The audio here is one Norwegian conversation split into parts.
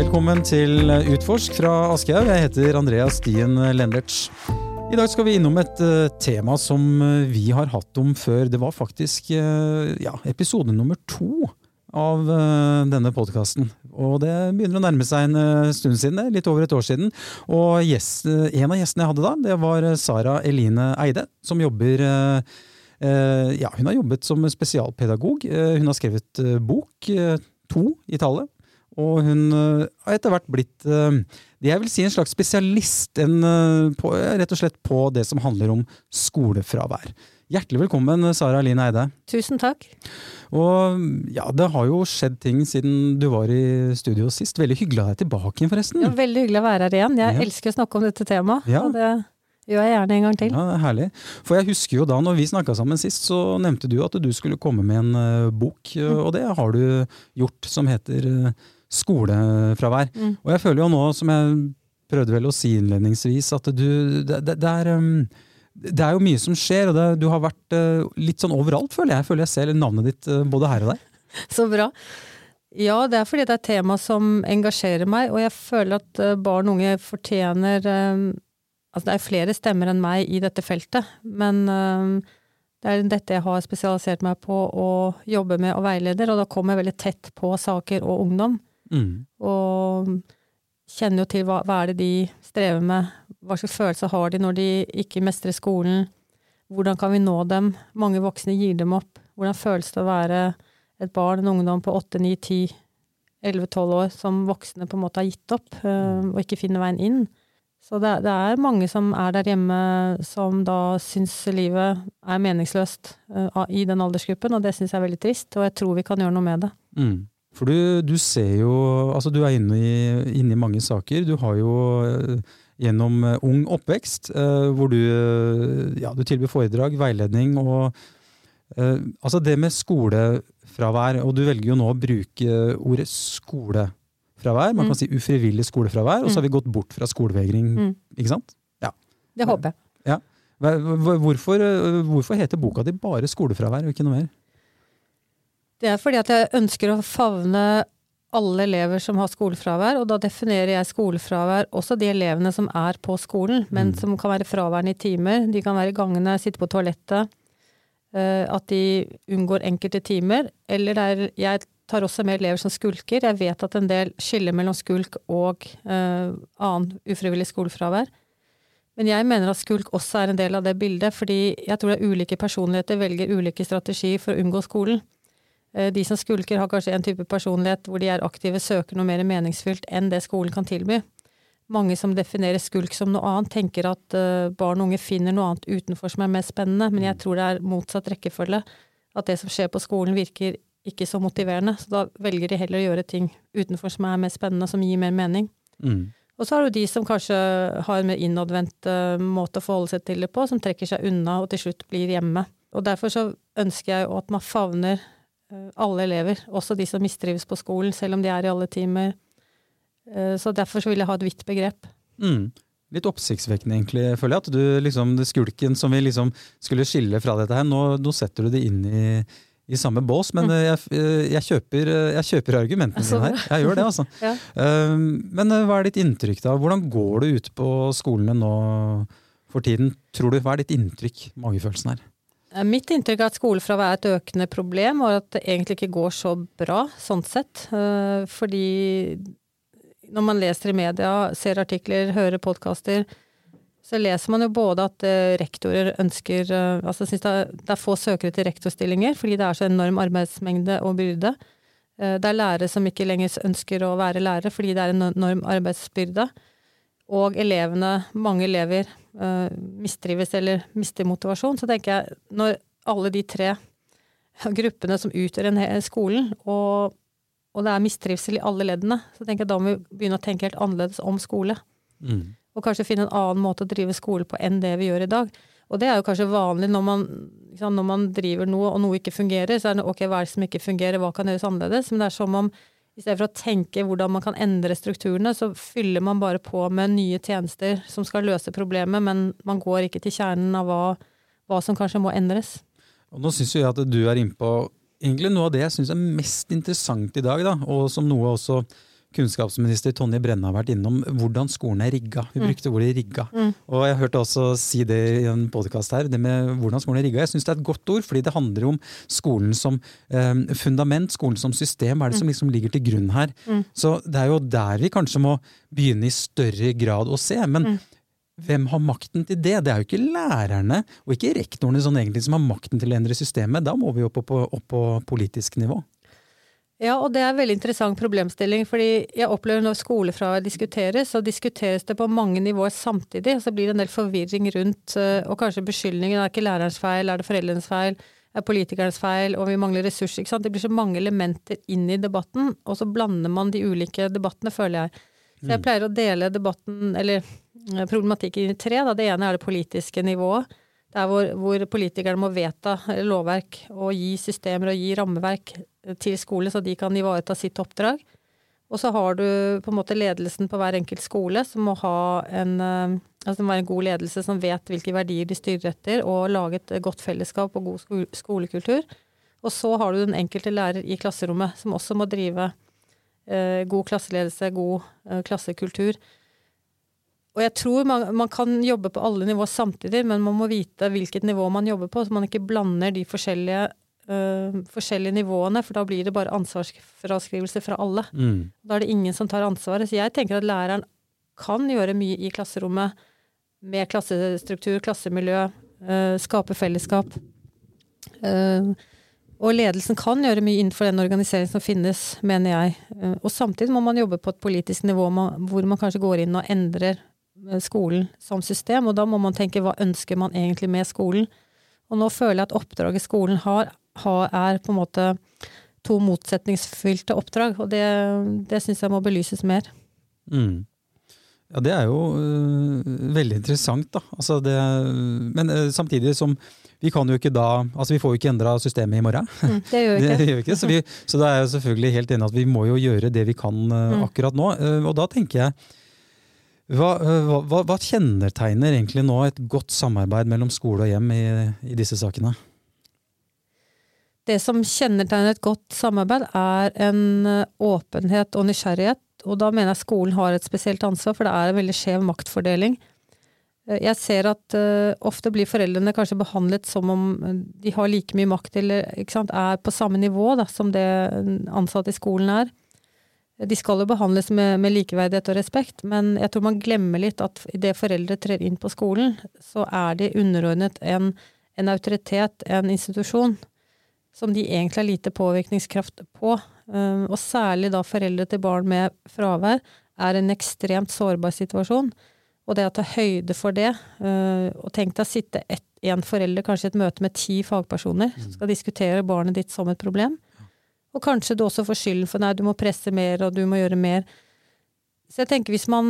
Velkommen til Utforsk fra Aschehoug. Jeg heter Andreas Stien Lendertz. I dag skal vi innom et uh, tema som uh, vi har hatt om før. Det var faktisk uh, ja, episode nummer to av denne podkasten. Og det begynner å nærme seg en stund siden, litt over et år siden. Og gjest, en av gjestene jeg hadde da, det var Sara Eline Eide, som jobber ja, hun har jobbet som spesialpedagog. Hun har skrevet bok, to i tallet. Og hun har etter hvert blitt det jeg vil si en slags spesialist en, på, rett og slett på det som handler om skolefravær. Hjertelig velkommen, Sara Aline Eide. Tusen takk. Og ja, det har jo skjedd ting siden du var i studio sist. Veldig hyggelig å ha deg tilbake igjen, forresten. Ja, veldig hyggelig å være her igjen. Jeg ja. elsker å snakke om dette temaet. Ja. og det gjør jeg gjerne en gang til. Ja, Herlig. For jeg husker jo da når vi snakka sammen sist, så nevnte du at du skulle komme med en bok, mm. og det har du gjort, som heter skolefravær. Mm. Og jeg føler jo nå, som jeg prøvde vel å si innledningsvis, at du Det, det, det er um, det er jo mye som skjer, og det, du har vært uh, litt sånn overalt, føler jeg. Jeg føler jeg ser navnet ditt uh, både her og der. Så bra. Ja, det er fordi det er et tema som engasjerer meg, og jeg føler at uh, barn og unge fortjener um, Altså det er flere stemmer enn meg i dette feltet, men um, det er dette jeg har spesialisert meg på å jobbe med og veileder, og da kommer jeg veldig tett på saker og ungdom. Mm. Og kjenner jo til hva, hva, er det de strever med, hva slags følelser har de når de ikke mestrer skolen, hvordan kan vi nå dem, mange voksne gir dem opp, hvordan føles det å være et barn, en ungdom på åtte, ni, ti, elleve, tolv år som voksne på en måte har gitt opp, øh, og ikke finner veien inn. Så det, det, er mange som er der hjemme som da syns livet er meningsløst uh, i den aldersgruppen, og det syns jeg er veldig trist, og jeg tror vi kan gjøre noe med det. Mm. For du, du, ser jo Altså, du er inne i, inne i mange saker. Du har jo eh, gjennom eh, Ung oppvekst, eh, hvor du, ja, du tilbyr foredrag, veiledning og Altså det med skolefravær, og du velger jo nå å bruke ordet skolefravær. Man kan mm. si ufrivillig skolefravær, og så har vi mm. gått bort fra skolevegring, mm. ikke sant? Ja. Det håper jeg. Ja. Hvorfor, hvorfor heter boka di bare skolefravær og ikke noe mer? Det er fordi at jeg ønsker å favne alle elever som har skolefravær, og da definerer jeg skolefravær også de elevene som er på skolen, men mm. som kan være fraværende i timer. De kan være i gangene, sitte på toalettet, eh, at de unngår enkelte timer. Eller er, jeg tar også med elever som skulker. Jeg vet at en del skiller mellom skulk og uh, annen ufrivillig skolefravær. Men jeg mener at skulk også er en del av det bildet, fordi jeg tror det er ulike personligheter velger ulike strategier for å unngå skolen. Eh, de som skulker, har kanskje en type personlighet hvor de er aktive, søker noe mer meningsfylt enn det skolen kan tilby. Mange som definerer skulk som noe annet, tenker at eh, barn og unge finner noe annet utenfor som er mer spennende, men jeg mm. tror det er motsatt rekkefølge. At det som skjer på skolen virker ikke så motiverende, så da velger de heller å gjøre ting utenfor som er mer spennende, som gir mer mening. Mm. Og så har du de som kanskje har en mer innadvendt uh, måte å forholde seg til det på, som trekker seg unna og til slutt blir hjemme. Og derfor så ønsker jeg jo at man favner Eh, alle elever, også de som mistrives på skolen, selv om de er i alle timer. Eh, så derfor så vil jeg ha et vidt begrep. Mm. Litt oppsiktsvekkende, egentlig, føler jeg. At du liksom, det skulken som vi liksom skulle skille fra dette her, nå, nå setter du det inn i, i samme bås. Men mm. jeg, jeg, kjøper, jeg, kjøper, argumentene dine her. Jeg gjør det, altså. ja. Men hva er ditt inntrykk, da? Hvordan går det ute på skolene nå for tiden? Tror du, Hva er ditt inntrykk, magefølelsen her? Eh, mitt inntrykk er at skolefravær er et økende problem, og at det egentlig ikke går så bra sånn sett. Eh, fordi når man leser i media, ser artikler, hører podkaster, så leser man jo både at eh, rektorer ønsker Altså syns det, er få søkere til rektorstillinger fordi det er så enorm arbeidsmengde og byrde. Det er lærere som ikke lenger ønsker å være lærere fordi det er en enorm arbeidsbyrde. Og elevene, mange elever, uh, mistrives eller mister motivasjon, så tenker jeg når alle de tre gruppene som utgjør en skolen, og, og, det er mistrivsel i alle leddene, så tenker jeg da må vi begynne å tenke helt annerledes om skole. Mm. Og kanskje finne en annen måte å drive skole på enn det vi gjør i dag. Og det er jo kanskje vanlig når man, når man driver noe og noe ikke fungerer, så er det ok, hva er det som ikke fungerer, hva kan gjøres annerledes? Men det er som om i stedet for å tenke hvordan man kan endre strukturene, så fyller man bare på med nye tjenester som skal løse problemet, men man går ikke til kjernen av hva, hva som kanskje må endres. Og nå syns jeg at du er innpå egentlig noe av det jeg syns er mest interessant i dag, da, og som noe også kunnskapsminister Tonje Brenna har vært innom hvordan skolen er rigga. Vi brukte ordet rigga. Mm. Og jeg hørte også si det i en podkast her, det med hvordan skolen er rigga. Jeg syns det er et godt ord, fordi det handler om skolen som eh, fundament, skolen som system. Hva er det som liksom ligger til grunn her? Mm. Så det er jo der vi kanskje må begynne i større grad å se. Men Mm. hvem har makten til det? Det er jo ikke lærerne og ikke rektorene sånn egentlig som har makten til å endre systemet. Da må vi opp på, opp på politisk nivå. Ja, og det er en veldig interessant problemstilling. fordi jeg opplever når skolefravær diskuteres, så diskuteres det på mange nivåer samtidig. og Så blir det en del forvirring rundt, eh, og kanskje beskyldningen Er det ikke lærerens feil, er det foreldrenes feil, er politikernes feil, og vi mangler ressurser. ikke sant? Det blir så mange elementer inn i debatten, og så blander man de ulike debattene, føler jeg. Så jeg pleier å dele debatten, eller eh, problematikken i tre. Da. Det ene er det politiske nivået. Der hvor, hvor politikerne må vedta lovverk og gi systemer og gi rammeverk til skole, så de kan ivareta sitt oppdrag. Og så har du på en måte ledelsen på hver enkelt skole, som må ha en, eh, altså må være en god ledelse som vet hvilke verdier de styrer etter, og lage et godt fellesskap og god skolekultur. Og så har du den enkelte lærer i klasserommet, som også må drive eh, god klasseledelse, god eh, klassekultur. Og jeg tror man, man kan jobbe på alle nivå samtidig, men man må vite hvilket nivå man jobber på, så man ikke blander de forskjellige, øh, forskjellige nivåene, for da blir det bare ansvarsfraskrivelse fra alle. Mm. Da er det ingen som tar ansvaret. Så jeg tenker at læreren kan gjøre mye i klasserommet med klassestruktur, klassemiljø, øh, skape fellesskap. Uh, og ledelsen kan gjøre mye innenfor den organiseringen som finnes, mener jeg. Eh, Og samtidig må man jobbe på et politisk nivå hvor man kanskje går inn og endrer skolen som system, og da må man tenke hva ønsker man egentlig med skolen. Og nå føler jeg at oppdraget skolen har, har er på en måte to motsetningsfylte oppdrag, og det, det syns jeg må belyses mer. Mm. Ja, det er jo øh, veldig interessant, da. Altså det, men øh, samtidig som vi kan jo ikke da Altså vi får jo ikke endra systemet i morgen. Mm, det gjør vi Det ikke. gjør vi ikke. Så, vi, så da er jeg jo selvfølgelig helt enig at vi må jo gjøre det vi kan øh, Mm. akkurat nå. Øh, og da tenker jeg øh, hva, hva, hva kjennetegner egentlig nå et godt samarbeid mellom skole og hjem i, i disse sakene? Det som kjennetegner et godt samarbeid, er en eh, åpenhet og nysgjerrighet. Og da mener jeg skolen har et spesielt ansvar, for det er en veldig skjev maktfordeling. Eh, Jeg ser at uh, ofte blir foreldrene kanskje behandlet som om eh, de har like mye makt, eller sant, er på samme nivå da, som det ansatte i skolen er. De skal jo behandles med, med likeverdighet og respekt, men jeg tror man glemmer litt at idet foreldre trer inn på skolen, så er de underordnet en, en autoritet, en institusjon, som de egentlig har lite påvirkningskraft på. Um, og særlig da foreldre til barn med fravær er en ekstremt sårbar situasjon. Og det å ta høyde for det, uh, og tenk deg å sitte én forelder kanskje i et møte med ti fagpersoner som skal diskutere barnet ditt som et problem. Og kanskje du også får skylden for nei, du må presse mer, og du må gjøre mer. Så jeg tenker hvis man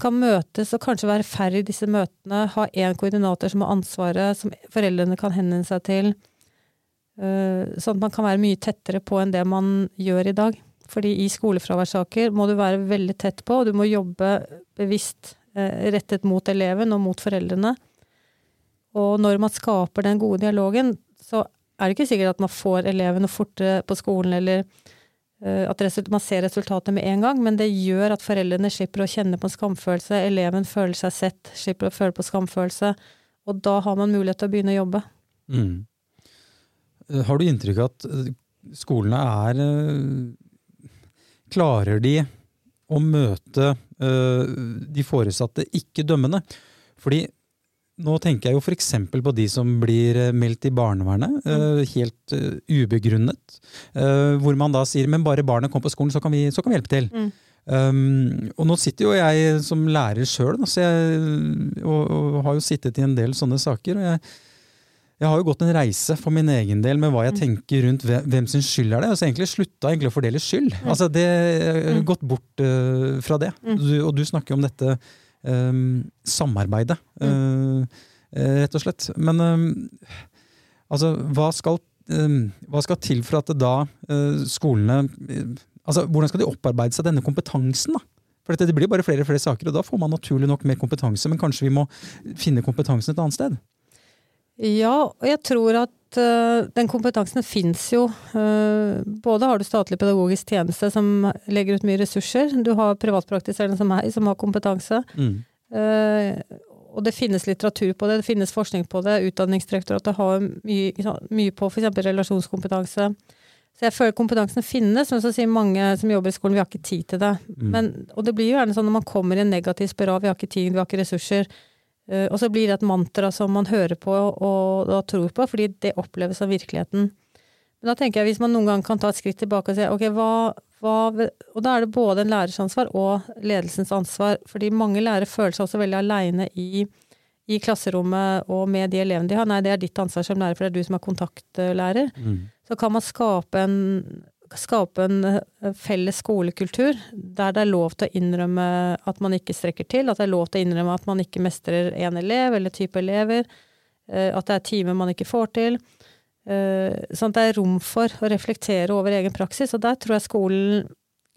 kan møtes og kanskje være færre i disse møtene, ha én koordinator som har ansvaret, som foreldrene kan henvende seg til, øh, sånn at man kan være mye tettere på enn det man gjør i dag. Fordi i skolefraværssaker må du være veldig tett på, og du må jobbe bevisst eh, rettet mot eleven og mot foreldrene. Og når man skaper den gode dialogen, er det ikke sikkert at man får elevene fortere på skolen, eller eh, at man ser resultatet med en gang, men det gjør at foreldrene slipper å kjenne på skamfølelse, eleven føler seg sett, slipper å føle på skamfølelse, og da har man mulighet til å begynne å jobbe. Mm. Eh, Har du inntrykk av at eh, skolene er Klarer de å møte de foresatte ikke dømmende? Fordi nå tenker jeg jo f.eks. på de som blir eh, meldt i barnevernet, eh, helt eh, ubegrunnet. Hvor man da sier men bare barnet kommer på skolen, så kan vi, så kan vi hjelpe til. Mm. Um, og nå sitter jo jeg som lærer sjøl, og, og har jo sittet i en del sånne saker. og jeg jeg har jo gått en reise for min egen del med hva jeg tenker rundt hvem, sin skyld er det. Altså egentlig slutta egentlig å fordele skyld. Altså det uh, Gått bort uh, fra det. Du, og du snakker om dette samarbeidet, uh, rett og slett. Men um, altså, hva skal, um, hva skal til for at da skolene altså Hvordan skal de opparbeide seg denne kompetansen? da? For dette, Det blir bare flere og flere saker, og da får man naturlig nok mer kompetanse. Men kanskje vi må finne kompetansen et annet sted? Ja, og jeg tror at at uh, den kompetansen fins jo. Uh, både har du statlig pedagogisk tjeneste som legger ut mye ressurser, du har privatpraktiserende som meg som har kompetanse. Mm. Uh, og det finnes litteratur på det, det finnes forskning på det. Utdanningsdirektoratet har mye, mye på f.eks. relasjonskompetanse. Så jeg føler kompetansen finnes, men så sier mange som jobber i skolen vi har ikke tid til det. Mm. Men, og det blir jo gjerne sånn når man kommer i en negativ spiral, vi har ikke tid, vi har ikke ressurser. Uh, og så blir det et mantra som man hører på og, og tror på, fordi det oppleves som virkeligheten. Men da tenker jeg hvis man noen gang kan ta et skritt tilbake og si ok, hva, hva Og da er det både en lærers ansvar og ledelsens ansvar, fordi mange lærere føler seg også veldig aleine i i klasserommet og med de elevene de har. Nei, det er ditt ansvar som lærer, for det er du som er kontaktlærer. Mm. Så kan man skape en, skape en eh, felles skolekultur der det er lov til å innrømme at man ikke strekker til, at det er lov til å innrømme at man ikke mestrer én elev eller type elever, eh, at det er timer man ikke får til. Eh, sånn at det er rom for å reflektere over egen praksis, og der tror jeg skolen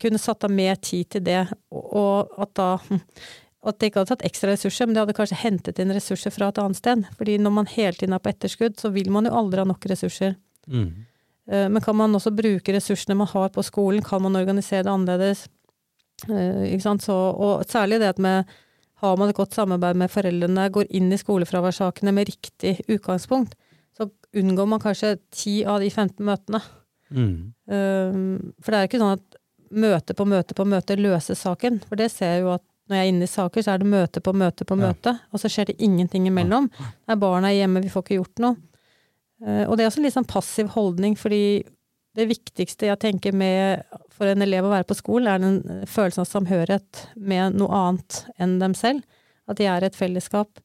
kunne satt av mer tid til det, og at da at det ikke hadde tatt ekstra ressurser, men det hadde kanskje hentet inn ressurser fra et annet sted. Fordi når man hele tiden er på etterskudd, så vil man jo aldri ha nok ressurser. Mm. Eh, men kan man også bruke ressursene man har på skolen, kan man organisere det annerledes? Eh? Så, og særlig det at med har man et godt samarbeid med foreldrene, går inn i skolefraværssakene med riktig utgangspunkt, så unngår man kanskje 10 av de 15 møtene. Mm. Eh, for det er ikke sånn at møte på møte på møte løser saken, for det ser jeg jo at når jeg er inne i saker, så er det møte på møte på møte, og så skjer det ingenting imellom. Barna er hjemme, vi får ikke gjort noe. Eh, og det er også en litt sånn passiv holdning, fordi det viktigste jeg tenker med for en elev å være på skolen, er den følelsen av samhørighet med noe annet enn dem selv. At de er et fellesskap.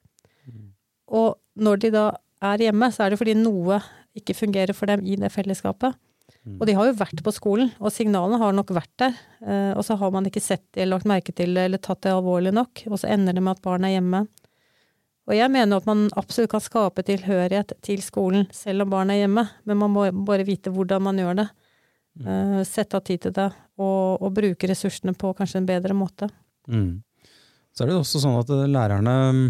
Mm. Og når de da er hjemme, så er det fordi noe ikke fungerer for dem i det fellesskapet. Mm. Og de har jo vært på skolen, og signalene har nok vært der. Eh, og så har man ikke sett det eller lagt merke til det eller tatt det alvorlig nok, og så ender det med at barn er hjemme. Og jeg mener at man absolutt kan skape tilhørighet til skolen selv om barn er hjemme, men man må bare vite hvordan man gjør det. Mm. Eh, sette av tid til det, og, og, bruke ressursene på kanskje en bedre måte. Mm. Så er det også sånn at eh, lærerne mm,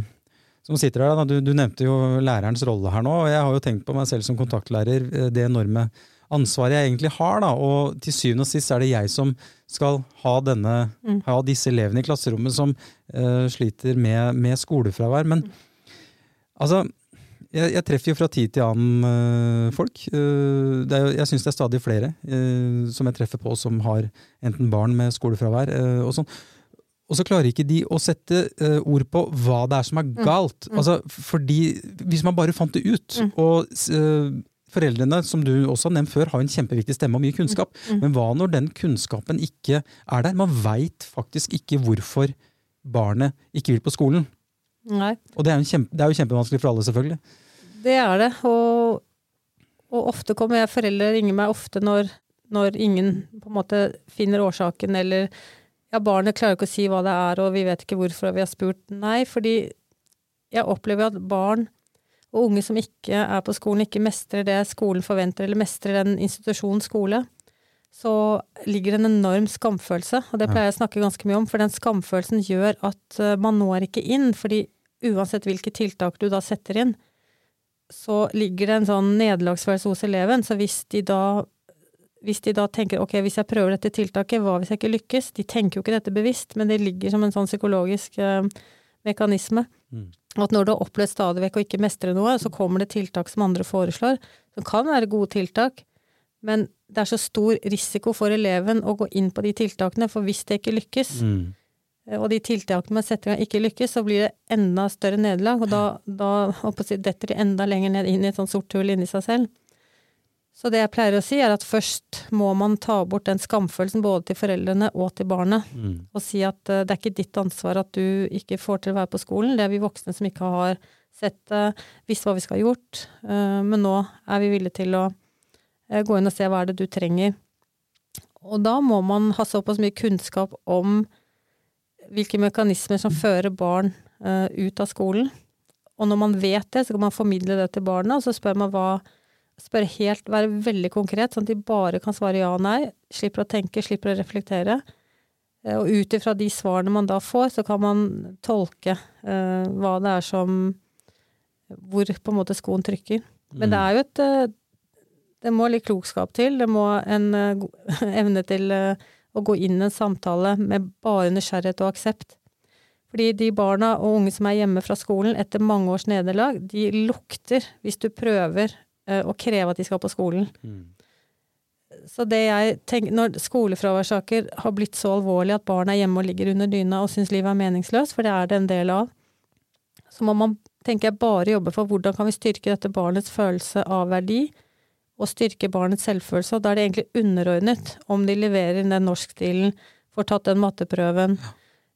som sitter her, du, du nevnte jo lærerens rolle her nå, og jeg har jo tenkt på meg selv som kontaktlærer, det enorme ansvaret jeg egentlig har. Da. Og til syvende og sist er det jeg som skal ha, denne, mm. ha disse elevene i klasserommet som uh, sliter med, med, skolefravær. Men mm. altså jeg, jeg, treffer jo fra tid til annen uh, folk. Uh, er, jeg syns det er stadig flere som jeg treffer på som har enten barn med skolefravær og sånn. Og så klarer ikke de å sette ord på hva det er som er mm. galt. Mm. Altså, fordi Hvis man bare fant det ut, mm. og Foreldrene, som du også har nevnt før, har en kjempeviktig stemme og mye kunnskap. Mm. Men hva når den kunnskapen ikke er der? Man veit faktisk ikke hvorfor barnet ikke vil på skolen. Nei. Og det er, kjempe, det er, jo kjempevanskelig for alle, selvfølgelig. Det er det. Og, og ofte kommer jeg, foreldre ringer meg ofte når, når, ingen på en måte finner årsaken, eller ja, barnet klarer ikke å si hva det er, og vi vet ikke hvorfor, og vi har spurt. Nei, fordi jeg opplever at barn og unge som ikke er på skolen, ikke mestrer det skolen forventer, eller mestrer den institusjonen skole, så ligger det en enorm skamfølelse. Og det pleier jeg å snakke ganske mye om, for den skamfølelsen gjør at eh, man når ikke inn. fordi uansett hvilke tiltak du da setter inn, så ligger det en sånn nederlagsfølelse hos eleven. Så hvis de da hvis de da tenker ok, hvis jeg prøver dette tiltaket, hva hvis jeg ikke lykkes? De tenker jo ikke dette bevisst, men det ligger som en sånn psykologisk eh, mekanisme. Mm. At når du har opplevd stadig vekk å ikke mestre noe, så kommer det tiltak som andre foreslår, som kan være gode tiltak, men det er så stor risiko for eleven å gå inn på de tiltakene, for hvis det ikke lykkes, mm. og de tiltakene man setter i gang ikke lykkes, så blir det enda større nederlag, og da, da detter de enda lenger ned inn i et sånt sort hull inni seg selv. Så det jeg pleier å si, er at først må man ta bort den skamfølelsen både til foreldrene og til barnet, mm. og si at uh, det er ikke ditt ansvar at du ikke får til å være på skolen, det er vi voksne som ikke har sett det, visst hva vi skal ha gjort, uh, men nå er vi villige til å uh, gå inn og se hva er det du trenger. Og da må man ha såpass mye kunnskap om hvilke mekanismer som fører barn ut av skolen. Og når man vet det, så kan man formidle det til barna, og så spør man hva Spørre helt, være veldig konkret, sånn at de bare kan svare ja og nei. Slipper å tenke, slipper å reflektere. Eh, og ut ifra de svarene man da får, så kan man tolke uh, hva det er som Hvor på en måte skoen trykker. Men det er jo et eh, Det må litt klokskap til. Det må en uh, evne til å gå inn i en samtale med bare nysgjerrighet og aksept. Fordi de barna og unge som er hjemme fra skolen etter mange års nederlag, de lukter hvis du prøver eh, å kreve at de skal på skolen. Mm. Så det jeg tenker, når skolefraværssaker har blitt så alvorlige at barn er hjemme og ligger under dyna og syns livet er meningsløst, for det er det en del av, så må man, tenker jeg, bare jobbe for hvordan kan vi styrke dette barnets følelse av verdi, og styrke barnets selvfølelse. Og da er det egentlig underordnet om de leverer inn den norskstilen, får tatt den matteprøven,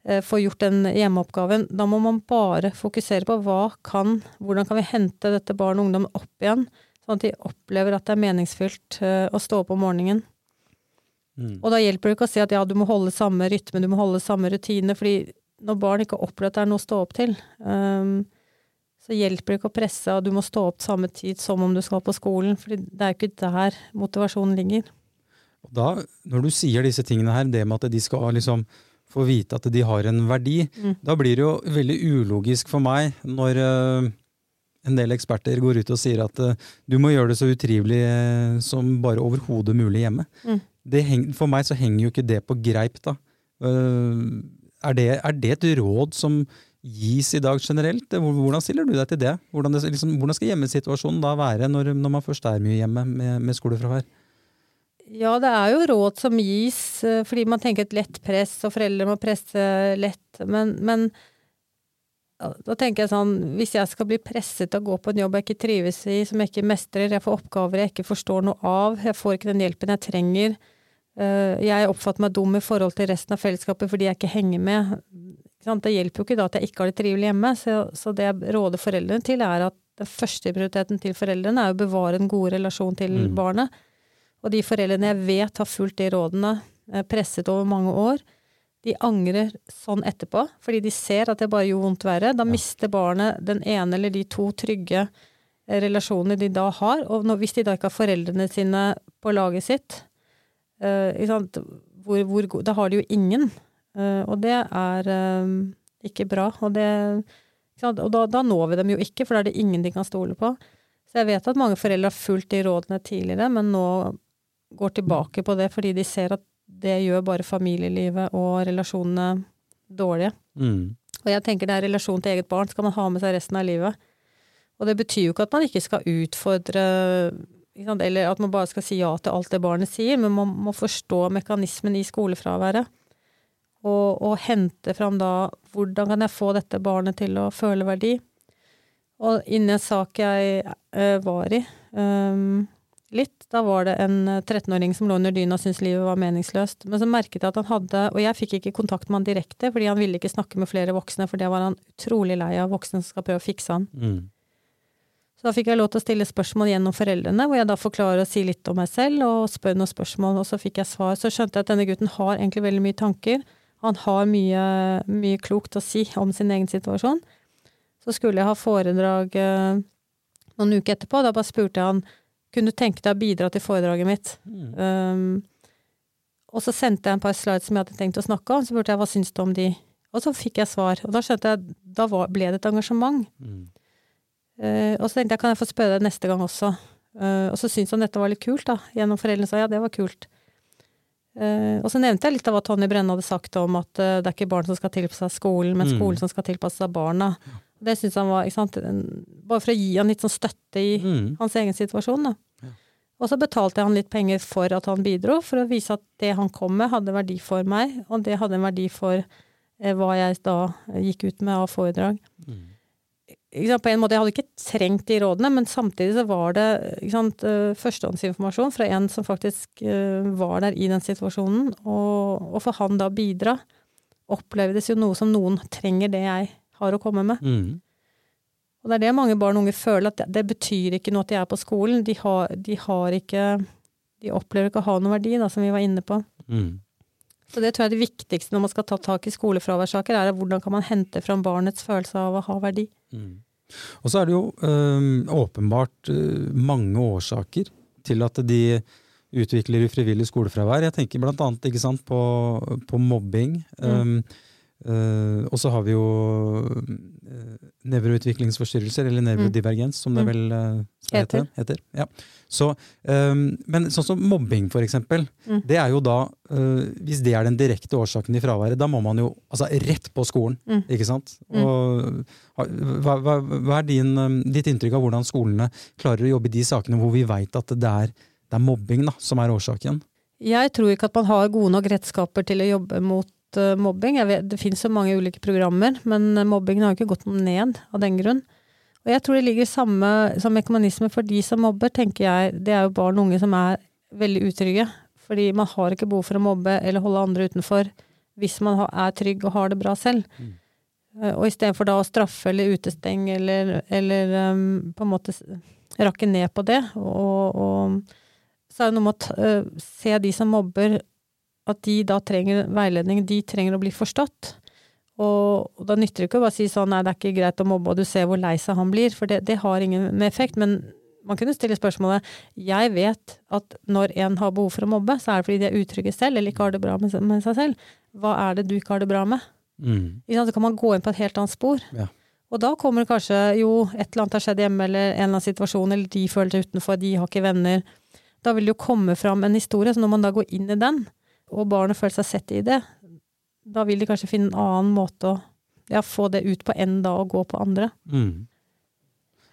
eh, får gjort den hjemmeoppgaven. Da må man bare fokusere på hva kan, hvordan kan vi hente dette barn og ungdom opp igjen, sånn at de opplever at det er meningsfylt eh, å stå opp om morgenen. Mm. Og da hjelper det ikke å si at ja, du må holde samme rytme, du må holde samme rutine, fordi når barn ikke opplever at det er noe å stå opp til, um, så hjelper det ikke å presse at du må stå opp samme tid som om du skal på skolen, fordi det er jo ikke der motivasjonen ligger. Og Da, når du sier disse tingene her, det med at de skal liksom få vite at de har en verdi, Mm. da blir det jo veldig ulogisk for meg når eh, en del eksperter går ut og sier at eh, du må gjøre det så utrivelig eh, som bare overhodet mulig hjemme. Mm. Det heng, for meg så henger jo ikke det på greip, da. Eh, er, det, er det et råd som gis i dag generelt? Hvordan stiller du deg til det? Hvordan, det, liksom, hvordan skal hjemmesituasjonen da være når, når man først er mye hjemme med, med skolefravær? Ja, det er jo råd som gis, fordi man tenker et lett press, og foreldre må presse lett, men, men da tenker jeg sånn, hvis jeg skal bli presset til å gå på en jobb jeg ikke trives i, som jeg ikke mestrer, jeg får oppgaver jeg ikke forstår noe av, jeg får ikke den hjelpen jeg trenger, eh, jeg oppfatter meg dum i forhold til resten av fellesskapet fordi jeg ikke henger med. Det hjelper jo ikke da at jeg ikke har det trivelig hjemme, så, det jeg råder foreldrene til er at den første prioriteten til foreldrene er å bevare en god relasjon til Mm. barnet. Og de foreldrene jeg vet har fulgt de rådene, eh, presset over mange år, de angrer sånn etterpå, fordi de ser at det bare gjorde vondt verre. Da mister barnet den ene eller de to trygge eh, relasjonene de da har. Og når, hvis de da ikke har foreldrene sine på laget sitt, uh, hvor, hvor, da har de jo ingen. Uh, og det er uh, ikke bra. Og, det, ikke og da, da når vi dem jo ikke, for da er det ingen de kan stole på. Så jeg vet at mange foreldre har fulgt de rådene tidligere, men nå går tilbake på det fordi de ser at det gjør bare familielivet og relasjonene dårlige. Mm. Og jeg tenker det er relasjon til eget barn skal man ha med seg resten av livet. Og det betyr jo ikke at man ikke skal utfordre eller at man bare skal si ja til alt det barnet sier, men man må forstå mekanismen i skolefraværet. Og, og hente fram da hvordan kan jeg få dette barnet til å føle verdi. Og inni en sak jeg eh, var i ehm, litt, da var det en eh, 13-åring som lå under dyna og syntes livet var meningsløst. Men så merket jeg at han hadde, og jeg fikk ikke kontakt med han direkte, fordi han ville ikke snakke med flere voksne, for det var han utrolig lei av, voksne som skal prøve å fikse han. Mm. Så da fikk jeg lov til å stille spørsmål gjennom foreldrene, hvor jeg da forklarer og sier litt om meg selv, og spør noen spørsmål, og så fikk jeg svar. Så skjønte jeg at denne gutten har egentlig veldig mye tanker. Han har mye, mye klokt å si om sin egen situasjon. Så skulle jeg ha foredrag eh, noen uker etterpå. Da bare spurte jeg han kunne du tenke deg å bidra til foredraget mitt. Mm. Um, og så sendte jeg en par slides som jeg hadde tenkt å snakke om. Så spurte jeg hva syns du om de? Og så fikk jeg svar. Og da skjønte jeg da var, ble det et engasjement. Mm. Uh, og så tenkte jeg kan jeg få spørre deg neste gang også. Uh, og så syntes han dette var litt kult, da. Gjennom foreldrene sa ja, det var kult. Uh, og så nevnte jeg litt av hva Tonje Brenne hadde sagt om at uh, det er ikke barn som skal tilpasse seg skolen, men Mm. skolen som skal tilpasse seg barna. Det syntes han var ikke sant? Bare for å gi han litt sånn støtte i Mm. hans egen situasjon, da. Og så betalte jeg han litt penger for at han bidro, for å vise at det han kom med, hadde verdi for meg, og det hadde en verdi for eh, hva jeg da gikk ut med av foredrag Mm. på en måte, Jeg hadde ikke trengt de rådene, men samtidig så var det sant, eh, førstehåndsinformasjon fra en som faktisk eh, var der i den situasjonen. Og, og for han da bidra, opplevdes jo noe som noen trenger det jeg har å komme med. Mm. Og det er det mange barn og unge føler, at det, det betyr ikke noe at de er på skolen. De har, de har ikke De opplever ikke å ha noen verdi, da, som vi var inne på. Mm. Så det tror jeg er det viktigste når man skal ta tak i skolefraværssaker, er hvordan kan man hente fram barnets følelse av å ha verdi. Mm. Og så er det jo øh, åpenbart øh, mange årsaker til at de utvikler ufrivillig skolefravær. Jeg tenker blant annet sant, på, på mobbing. Um, øh, og så har vi jo uh, nevroutviklingsforstyrrelser, eller nevrodivergens, som det Mm. vel uh, Heter. heter. Ja. Så, um, men sånn som mobbing, for eksempel. Mm. Det er jo da, uh, Hvis det er den direkte årsaken i fraværet, da må man jo altså rett på skolen. Mm. ikke sant? Mm. Og, hva, hva, hva er din, ditt inntrykk av hvordan skolene klarer å jobbe i de sakene hvor vi veit at det er, det er mobbing da, som er årsaken? Jeg tror ikke at man har gode nok redskaper til å jobbe mot uh, mobbing. Vet, det finnes så mange ulike programmer, men mobbingen har jo ikke gått ned av den grunn. Og jeg tror det ligger samme som mekanisme for de som mobber, tenker jeg. Det er jo barn og unge som er veldig utrygge. Fordi man har ikke behov for å mobbe eller holde andre utenfor hvis man er trygg og har det bra selv. Mm. Uh, og istedenfor da å straffe eller utestenge eller, eller um, på en måte rakke ned på det og, og så er det noe med å uh, se de som mobber, at de da trenger veiledning. De trenger å bli forstått. Og, da nytter det ikke å bare si sånn nei, det er ikke greit å mobbe, og du ser hvor lei seg han blir, for det, det har ingen effekt. Men man kunne stille spørsmålet jeg vet at når en har behov for å mobbe, så er det fordi de er utrygge selv eller ikke har det bra med, med seg selv. Hva er det du ikke har det bra med? Mm. Så kan man gå inn på et helt annet spor. Ja. Og da kommer det kanskje jo et eller annet har skjedd hjemme, eller en eller annen situasjon, eller de føler seg utenfor, de har ikke venner da vil det jo komme fram en historie. Så når man da går inn i den, og barnet føler seg sett i det, da vil de kanskje finne en annen måte å ja, få det ut på enn da å gå på andre. Mm.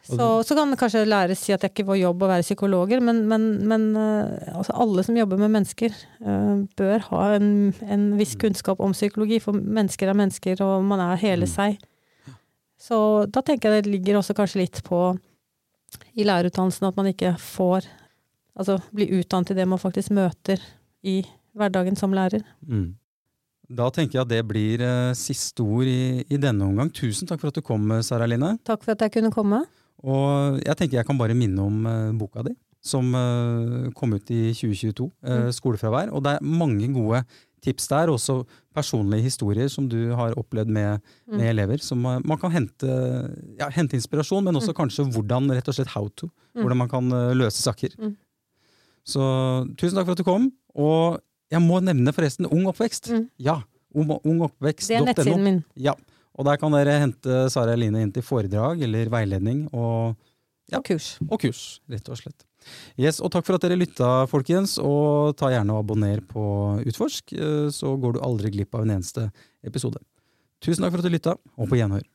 Så, så, kan det kanskje læres si at det er ikke vår jobb å være psykologer, men, men, men uh, altså alle som jobber med mennesker, uh, bør ha en, en, viss kunnskap om psykologi, for mennesker er mennesker, og man er hele mm. seg. Så da tenker jeg det ligger også kanskje litt på i lærerutdannelsen at man ikke får altså bli utdannet til det man faktisk møter i hverdagen som lærer. Mm. Da tenker jeg at det blir uh, siste ord i, i, denne omgang. Tusen takk for at du kom, Sara Line. Takk for at jeg kunne komme. Og jeg tenker jeg kan bare minne om uh, boka di, som uh, kom ut i 2022, mm. 'Skolefravær'. Og det er mange gode tips der, også personlige historier som du har opplevd med, mm. med elever. Som man kan hente, ja, hente inspirasjon, men også mm. kanskje hvordan, rett og slett how to. Mm. Hvordan man kan løse saker. Mm. Så tusen takk for at du kom. Og jeg må nevne forresten Ung oppvekst. Mm. Ja, ungoppvekst.no. Det er nettsiden min. Ja, og der kan dere hente Sara Eline inn til foredrag eller veiledning. Og, ja, og kurs. Og kurs, rett og slett. Yes, og takk for at dere lytta, folkens. Og ta gjerne og abonner på Utforsk, eh, så går du aldri glipp av en eneste episode. Tusen takk for at du lytta, og på gjenhør.